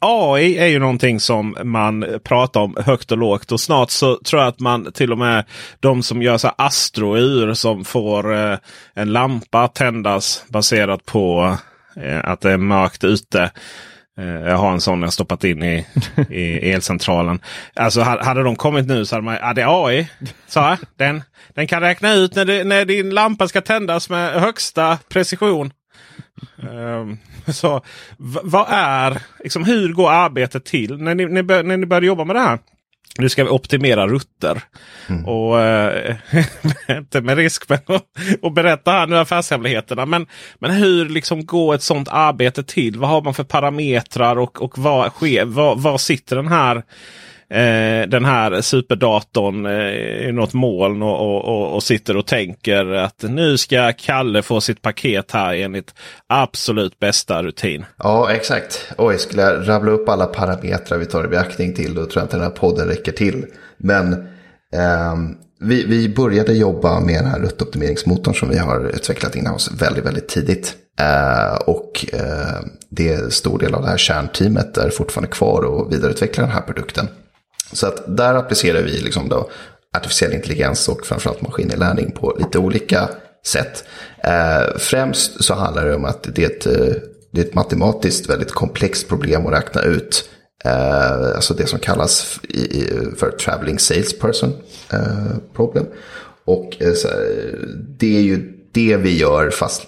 AI är ju någonting som man pratar om högt och lågt. Och snart så tror jag att man till och med de som gör så astrour som får eh, en lampa tändas baserat på eh, att det är mörkt ute. Eh, jag har en sån jag stoppat in i, i elcentralen. Alltså hade de kommit nu så hade man, ja det är AI. Så den, den kan räkna ut när, det, när din lampa ska tändas med högsta precision. Um, så vad är, liksom, hur går arbetet till när ni, när, när ni började jobba med det här? Nu ska vi optimera rutter. Mm. Och äh, inte med risk med att berätta här nu affärshemligheterna. Men, men hur liksom går ett sånt arbete till? Vad har man för parametrar och, och vad sker? Var, var sitter den här eh, den här superdatorn eh, i något moln och, och, och, och, sitter och tänker att nu ska Kalle få sitt paket här enligt absolut bästa rutin. Ja, exakt. Oj, skulle jag rabbla upp alla parametrar vi tar i beaktning till då tror jag inte den här podden räcker till. Men eh, vi, vi började jobba med den här ruttoptimeringsmotorn som vi har utvecklat in oss väldigt, väldigt tidigt. Uh, och uh, det är stor del av det här kärnteamet är fortfarande kvar och vidareutvecklar den här produkten. Så att där applicerar vi liksom då artificiell intelligens och framförallt maskininlärning på lite olika sätt. Eh, främst så handlar det om att det är, ett, eh, det är ett matematiskt väldigt komplext problem att räkna ut. Eh, alltså det som kallas för traveling salesperson eh, problem. Och eh, det är ju det vi gör fast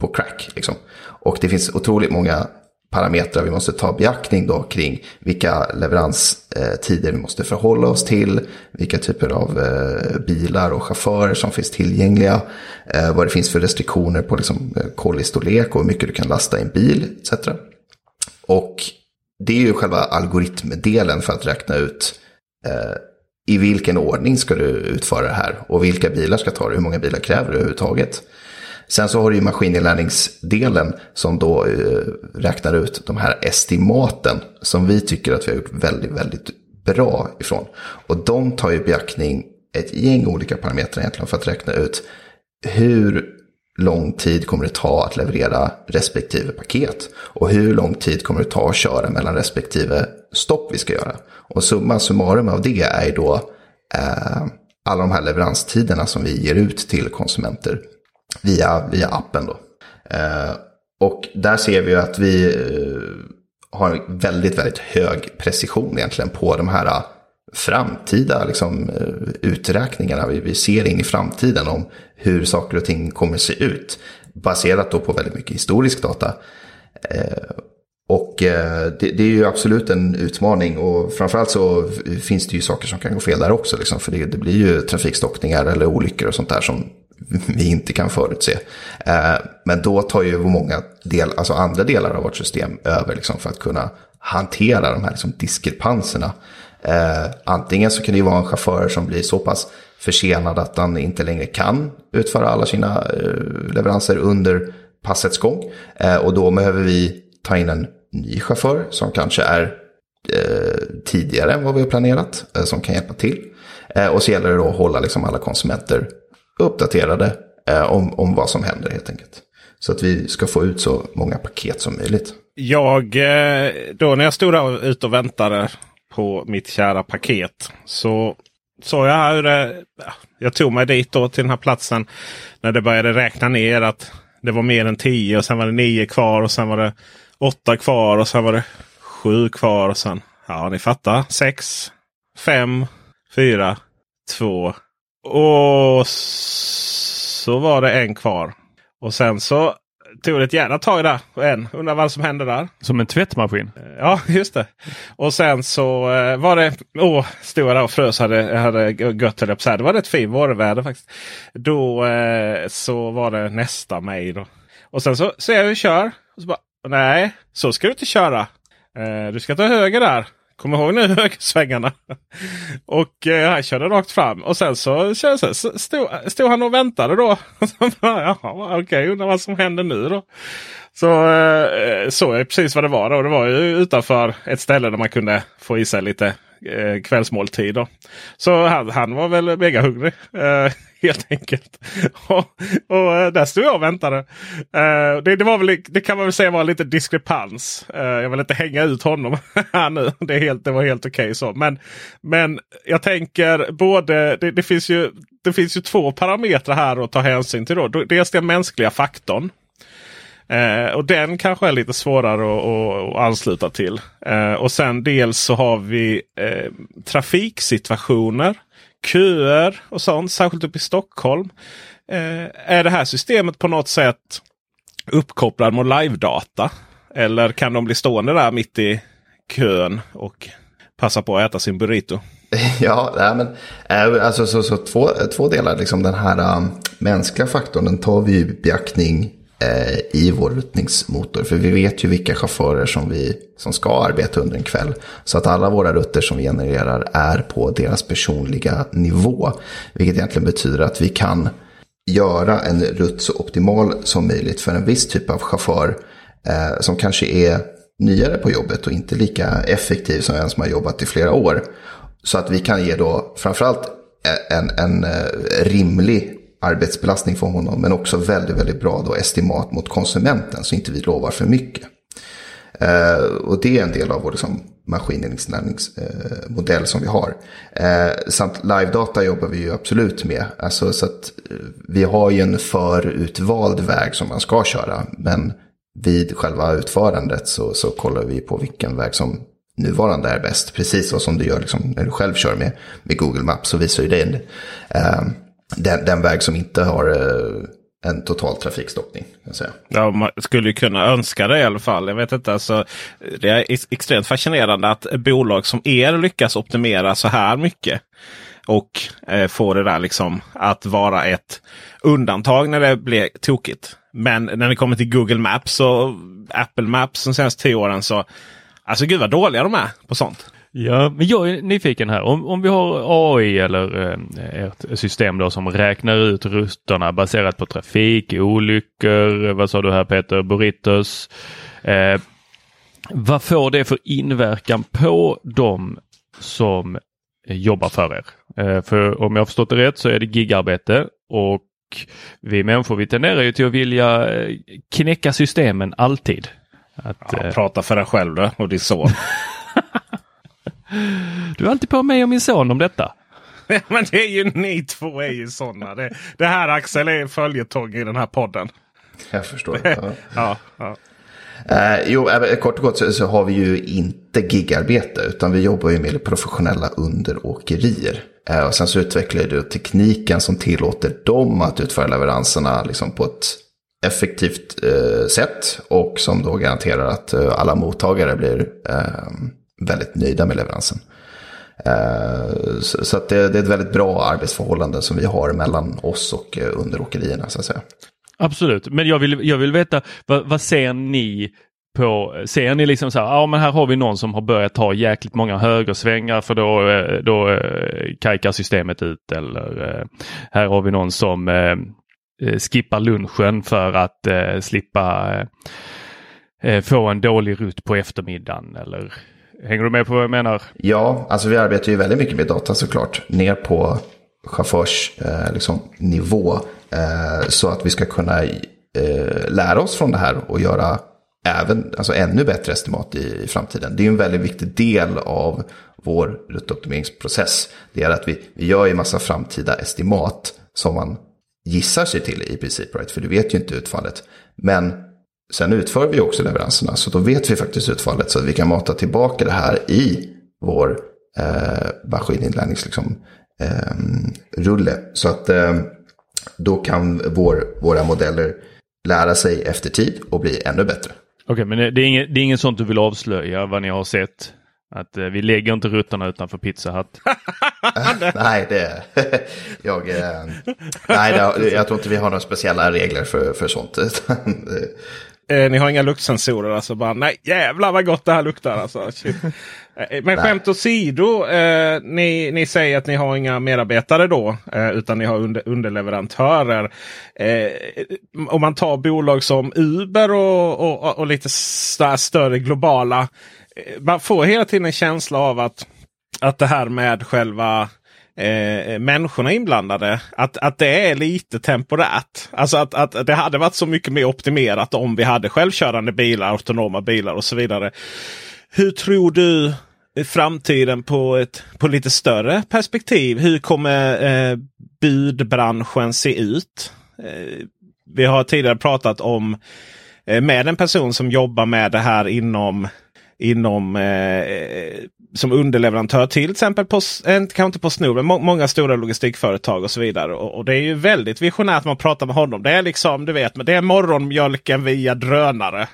på crack. Liksom. Och det finns otroligt många parametrar vi måste ta beaktning då kring vilka leveranstider vi måste förhålla oss till, vilka typer av eh, bilar och chaufförer som finns tillgängliga, eh, vad det finns för restriktioner på liksom, eh, kollistorlek och hur mycket du kan lasta i en bil etc. Och det är ju själva algoritmdelen för att räkna ut i vilken ordning ska du utföra det här och vilka bilar ska ta det, hur många bilar kräver du överhuvudtaget. Sen så har du ju maskininlärningsdelen som då eh, räknar ut de här estimaten som vi tycker att vi har gjort väldigt, väldigt bra ifrån. Och de tar ju beaktning ett gäng olika parametrar egentligen för att räkna ut hur lång tid kommer det ta att leverera respektive paket? Och hur lång tid kommer det ta att köra mellan respektive stopp vi ska göra? Och summa summarum av det är ju då eh, alla de här leveranstiderna som vi ger ut till konsumenter via, via appen. Då. Eh, och där ser vi att vi eh, har väldigt, väldigt hög precision egentligen på de här eh, framtida liksom, eh, uträkningarna. Vi, vi ser in i framtiden om hur saker och ting kommer se ut. Baserat då på väldigt mycket historisk data. Eh, och eh, det, det, är ju absolut en utmaning och framförallt så finns det ju saker som kan gå fel där också. Liksom, för det, det blir ju trafikstockningar eller olyckor och sånt där som vi inte kan förutse. Eh, men då tar ju många del, alltså andra delar av vårt system över liksom, för att kunna hantera de här liksom, diskrepanserna. Eh, antingen så kan det ju vara en chaufför som blir så pass försenad att han inte längre kan utföra alla sina eh, leveranser under passets gång. Och då behöver vi ta in en ny chaufför som kanske är tidigare än vad vi har planerat, som kan hjälpa till. Och så gäller det då att hålla liksom alla konsumenter uppdaterade eh, om, om vad som händer helt enkelt. Så att vi ska få ut så många paket som möjligt. Jag, eh, då när jag stod där ute och väntade på mitt kära paket. Så såg jag hur det, Jag tog mig dit då till den här platsen. När det började räkna ner att det var mer än tio och sen var det nio kvar och sen var det åtta kvar och sen var det sju kvar. och sen, Ja, ni fattar. Sex, fem, fyra, två och så var det en kvar. Och sen så tog det ett jävla tag där. En. Undrar vad som hände där. Som en tvättmaskin? Ja, just det. Och sen så eh, var det... Åh, stod jag där och frös. Hade, hade gött höll jag Det var rätt fint vårväder faktiskt. Då eh, så var det nästa mig. Då. Och sen så ser jag hur jag kör. Och så bara, Nej, så ska du inte köra. Eh, du ska ta höger där. Kom ihåg nu högersvängarna. och eh, han körde rakt fram. Och sen så, så, så stod, stod, han och väntade då. Jaha, okej, okay, undrar vad som händer nu då. Så eh, såg jag precis vad det var. Då. Det var ju utanför ett ställe där man kunde få i sig lite eh, kvällsmåltider. Så han, han var väl mega hungrig. Eh, helt enkelt. och, och eh, där stod jag och väntade. Eh, det, det, var väl, det kan man väl säga var lite diskrepans. Eh, jag vill inte hänga ut honom här nu. Det, är helt, det var helt okej okay så. Men, men jag tänker både, det, det, finns ju, det finns ju två parametrar här att ta hänsyn till. Då. Dels den mänskliga faktorn. Eh, och den kanske är lite svårare att, att, att ansluta till. Eh, och sen dels så har vi eh, trafiksituationer köer och sånt, särskilt uppe i Stockholm. Eh, är det här systemet på något sätt uppkopplad mot live-data? Eller kan de bli stående där mitt i kön och passa på att äta sin burrito? Ja, nej, men eh, alltså, så, så, två, två delar. Liksom den här um, mänskliga faktorn den tar vi i beaktning Eh, i vår ruttningsmotor. För vi vet ju vilka chaufförer som, vi, som ska arbeta under en kväll. Så att alla våra rutter som vi genererar är på deras personliga nivå. Vilket egentligen betyder att vi kan göra en rutt så optimal som möjligt för en viss typ av chaufför. Eh, som kanske är nyare på jobbet och inte lika effektiv som en som har jobbat i flera år. Så att vi kan ge då framförallt eh, en, en eh, rimlig arbetsbelastning för honom. Men också väldigt, väldigt bra då estimat mot konsumenten så inte vi lovar för mycket. Eh, och det är en del av vår liksom, maskininlärningsmodell eh, som vi har. Eh, samt live-data jobbar vi ju absolut med. Alltså, så att, eh, vi har ju en förutvald väg som man ska köra. Men vid själva utförandet så, så kollar vi på vilken väg som nuvarande är bäst. Precis så som du gör liksom, när du själv kör med, med Google Maps så visar ju det. Eh, den, den väg som inte har, eh, en total trafikstockning. Jag säga. Ja, man skulle ju kunna önska det i alla fall. Jag vet inte, alltså, det är extremt fascinerande att bolag som er lyckas optimera så här mycket. Och eh, få det där liksom att vara ett undantag när det blir tokigt. Men när det kommer till Google Maps och Apple Maps de senaste tio åren så Alltså gud vad dåliga de är på sånt. Ja, men jag är nyfiken här. Om, om vi har AI eller eh, ett system då som räknar ut rutorna baserat på trafik, olyckor, vad sa du här Peter, burritos. Eh, vad får det för inverkan på dem som jobbar för er? Eh, för om jag har förstått det rätt så är det gigarbete och vi människor vi tenderar ju till att vilja eh, knäcka systemen alltid. Att, ja, eh, prata för dig själv då och din son. du är alltid på mig och min son om detta. Men det är ju ni två är ju sådana. Det, det här Axel är följetong i den här podden. Jag förstår. Ja. ja, ja. Eh, jo, kort och gott så, så, har vi ju inte gigarbete utan vi jobbar ju med professionella underåkerier. Eh, och sen så utvecklar du tekniken som tillåter dem att utföra leveranserna liksom på ett effektivt eh, sätt och som då garanterar att eh, alla mottagare blir eh, väldigt nöjda med leveransen. Eh, så, att det, det, är ett väldigt bra arbetsförhållande som vi har mellan oss och eh, underåkerierna så att säga. Absolut, men jag vill, jag vill veta vad, vad ser ni på, ser ni liksom så här, ja men här har vi någon som har börjat ta jäkligt många högersvängar för då, eh, då eh, kajkar systemet ut eller här har vi någon som Eh, lunchen för att slippa få en dålig rutt på eftermiddagen. Eller hänger du med på vad jag menar? Ja, alltså vi arbetar ju väldigt mycket med data såklart. Ner på chaufförsnivå. Eh, liksom, eh, så att vi ska kunna eh, lära oss från det här och göra även, alltså ännu bättre estimat i, i framtiden. Det är en väldigt viktig del av vår ruttoptimeringsprocess. Det är att vi, vi gör en massa framtida estimat som man gissar sig till i princip, right? för du vet ju inte utfallet. Men sen utför vi också leveranserna, så då vet vi faktiskt utfallet. Så att vi kan mata tillbaka det här i vår eh, maskininlärningsrulle. Liksom, eh, så att eh, då kan vår, våra modeller lära sig efter tid och bli ännu bättre. Okej, okay, men det är, inget, det är inget sånt du vill avslöja vad ni har sett? Att eh, vi lägger inte ruttarna utanför Pizza Hut. nej, det... jag, eh, nej, det, jag tror inte vi har några speciella regler för, för sånt. eh, ni har inga luktsensorer alltså? Bara, nej, jävlar vad gott det här luktar alltså. Eh, men skämt åsido, eh, ni, ni säger att ni har inga medarbetare då. Eh, utan ni har under, underleverantörer. Eh, om man tar bolag som Uber och, och, och lite större globala man får hela tiden en känsla av att, att det här med själva Eh, eh, människorna inblandade. Att, att det är lite temporärt. Alltså att, att det hade varit så mycket mer optimerat om vi hade självkörande bilar, autonoma bilar och så vidare. Hur tror du framtiden på ett på lite större perspektiv? Hur kommer eh, budbranschen se ut? Eh, vi har tidigare pratat om eh, med en person som jobbar med det här inom inom eh, som underleverantör till exempel på, eh, kanske inte på Snor, men må, många stora logistikföretag och så vidare. Och, och, det är ju väldigt visionärt man pratar med honom. Det är liksom, du vet, men det är morgonmjölken via drönare.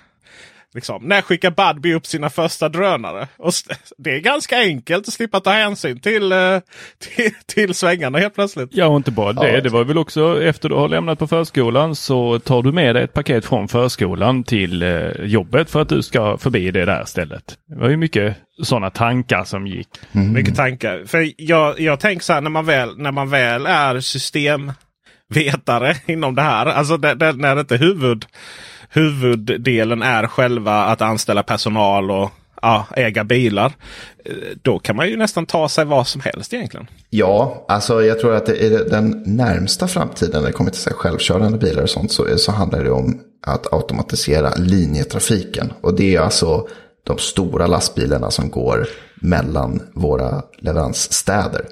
Liksom. När skickar Budbee upp sina första drönare? Och det är ganska enkelt att slippa ta hänsyn till, uh, till, till svängarna helt plötsligt. Ja, och inte bara det. Ja. Det var väl också efter du har lämnat på förskolan så tar du med dig ett paket från förskolan till uh, jobbet för att du ska förbi det där stället. Det var ju mycket sådana tankar som gick. Mm. Mycket tankar. För jag, jag tänker så här när man väl, när man väl är systemvetare inom det här. Alltså det, det, när det inte är huvud huvuddelen är själva att anställa personal och ja, äga bilar. Eh, då kan man ju nästan ta sig vad som helst egentligen. Ja, alltså jag tror att det är den närmsta framtiden när det kommer till sig självkörande bilar och sånt så, så handlar det om att automatisera linjetrafiken. Och det är alltså de stora lastbilarna som går mellan våra leveransstäder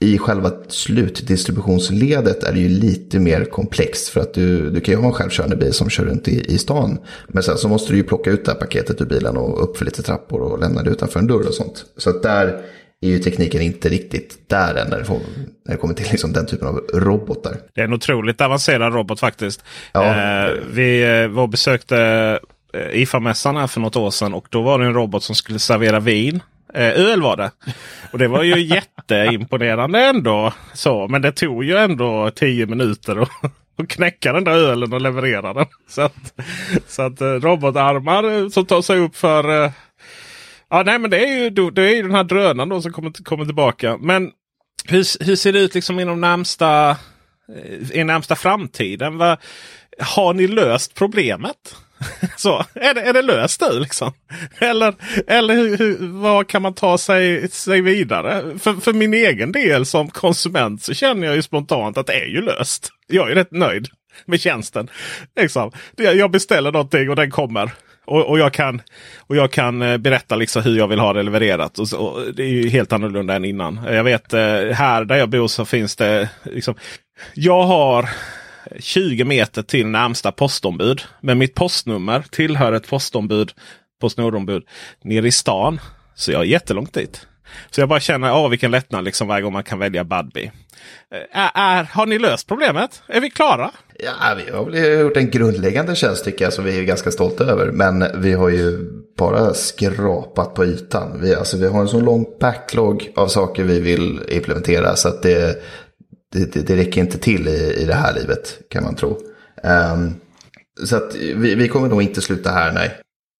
i själva slutdistributionsledet är det ju lite mer komplext. För att du, du kan ju ha en självkörande bil som kör runt i, i stan. Men sen så måste du ju plocka ut det här paketet ur bilen och upp för lite trappor och lämna det utanför en dörr och sånt. Så att där är ju tekniken inte riktigt där än när det, får, när det kommer till liksom den typen av robotar. Det är en otroligt avancerad robot faktiskt. Ja. Eh, vi eh, var besökte eh, IFA-mässan här för något år sedan och då var det en robot som skulle servera vin. Eh, öl var det. Och det var ju jätteimponerande ändå. Så, men det tog ju ändå tio minuter att och knäcka den där ölen och leverera den. Så att, så att eh, robotarmar eh, som tar sig upp för... Ja, nej, men det är ju, det är ju den här drönaren då som kommer, kommer tillbaka. Men hur, hur ser det ut liksom inom närmsta, i närmsta framtiden? Va, har ni löst problemet? Så, är, det, är det löst nu liksom? Eller, eller hur, hur, vad kan man ta sig, sig vidare? För, för min egen del som konsument så känner jag ju spontant att det är ju löst. Jag är rätt nöjd med tjänsten. Liksom. Jag beställer någonting och den kommer. Och, och, jag kan, och jag kan eh, berätta liksom hur jag vill ha det levererat. Och så, och det är ju helt annorlunda än innan. Jag vet eh, här där jag bor så finns det. Liksom, jag har 20 meter till närmsta postombud. Men mitt postnummer tillhör ett postombud, Postnordombud, nere i stan. Så jag är jättelångt dit. Så jag bara känner, åh vilken lättnad liksom varje gång man kan välja Budbee. Eh, är, är, har ni löst problemet? Är vi klara? Ja, vi har väl gjort en grundläggande tjänst tycker jag som vi är ganska stolta över. Men vi har ju bara skrapat på ytan. Vi, alltså, vi har en så lång backlog av saker vi vill implementera så att det, det, det, det räcker inte till i, i det här livet kan man tro. Ehm, så att vi, vi kommer nog inte sluta här, nej.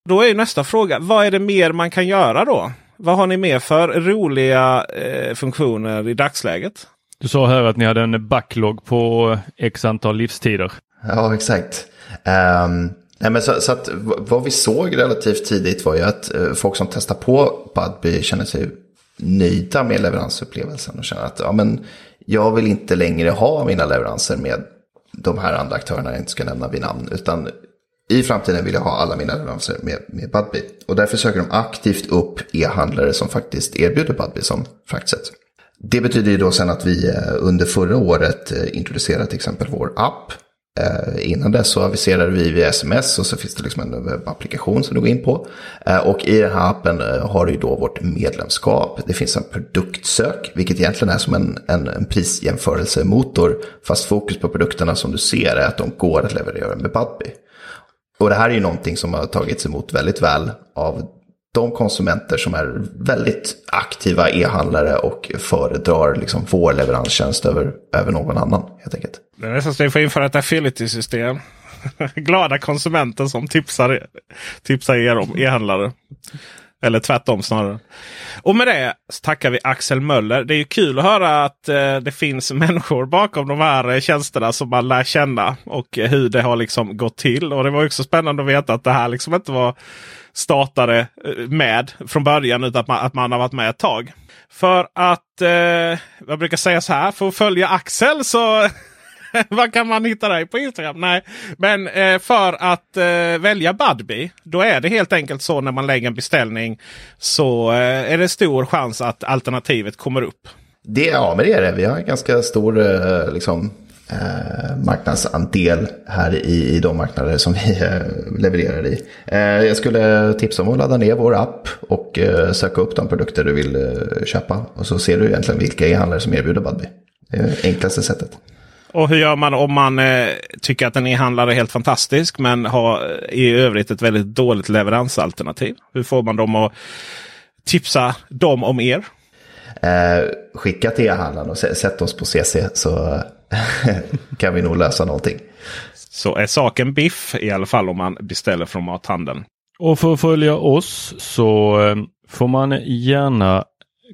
Då är ju nästa fråga, vad är det mer man kan göra då? Vad har ni mer för roliga eh, funktioner i dagsläget? Du sa här att ni hade en backlog på x antal livstider. Ja, exakt. Ehm, nej, men så, så att, vad vi såg relativt tidigt var ju att eh, folk som testar på Budbee känner sig nöjda med leveransupplevelsen och känner att ja, men jag vill inte längre ha mina leveranser med de här andra aktörerna jag inte ska nämna vid namn. Utan i framtiden vill jag ha alla mina leveranser med, med Budbee. Och därför söker de aktivt upp e-handlare som faktiskt erbjuder Budbee som fraktsätt. Det betyder ju då sen att vi eh, under förra året eh, introducerade till exempel vår app. Eh, Innan dess så aviserade vi via sms och så finns det liksom en eh, webbapplikation som du går in på. Eh, Och i den här appen eh, har du ju då vårt medlemskap. Det finns en produktsök, vilket egentligen är som en, en, en prisjämförelsemotor. Fast fokus på produkterna som du ser är att de går att leverera med Budbee. Och det här är ju någonting som har tagits emot väldigt väl av de konsumenter som är väldigt aktiva e-handlare och föredrar liksom vår leveranstjänst över, över någon annan helt enkelt. Det är nästan så att vi får införa ett affiliate-system. Glada konsumenter som tipsar, tipsar er om e-handlare. Eller tvärtom snarare. Och med det så tackar vi Axel Möller. Det är ju kul att höra att eh, det finns människor bakom de här eh, tjänsterna som man lär känna. Och eh, hur det har liksom gått till. Och det var också spännande att veta att det här liksom inte var startade eh, med från början utan att man, att man har varit med ett tag. För att, eh, jag brukar säga så här, för att följa Axel så Vad kan man hitta dig på Instagram? Nej, men eh, för att eh, välja Budbee. Då är det helt enkelt så när man lägger en beställning. Så eh, är det stor chans att alternativet kommer upp. Det, ja, men det är det. Vi har en ganska stor eh, liksom, eh, marknadsandel här i, i de marknader som vi eh, levererar i. Eh, jag skulle tipsa om att ladda ner vår app och söka upp de produkter du vill köpa. Och så ser du egentligen vilka e-handlare som erbjuder Budbee. Det är enklaste sättet. Och hur gör man om man tycker att en e-handlare är helt fantastisk men har i övrigt ett väldigt dåligt leveransalternativ? Hur får man dem att tipsa dem om er? Skicka till e-handlaren och sä- sätt oss på CC så kan vi nog lösa någonting. Så är saken biff i alla fall om man beställer från mathandeln. Och för att följa oss så eh, får man gärna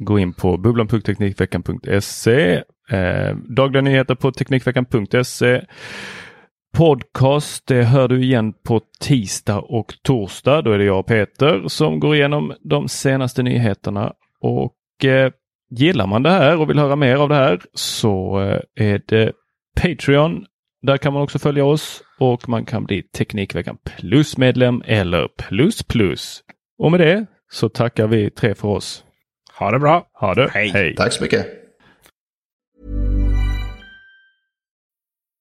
gå in på bubblan.teknikveckan.se. Eh, dagliga nyheter på teknikveckan.se. Podcast, det hör du igen på tisdag och torsdag. Då är det jag och Peter som går igenom de senaste nyheterna. Och eh, gillar man det här och vill höra mer av det här så eh, är det Patreon. Där kan man också följa oss och man kan bli Teknikveckan Plus-medlem eller Plus Plus. Och med det så tackar vi tre för oss. Ha det bra. Ha det. Hej. Tack så mycket.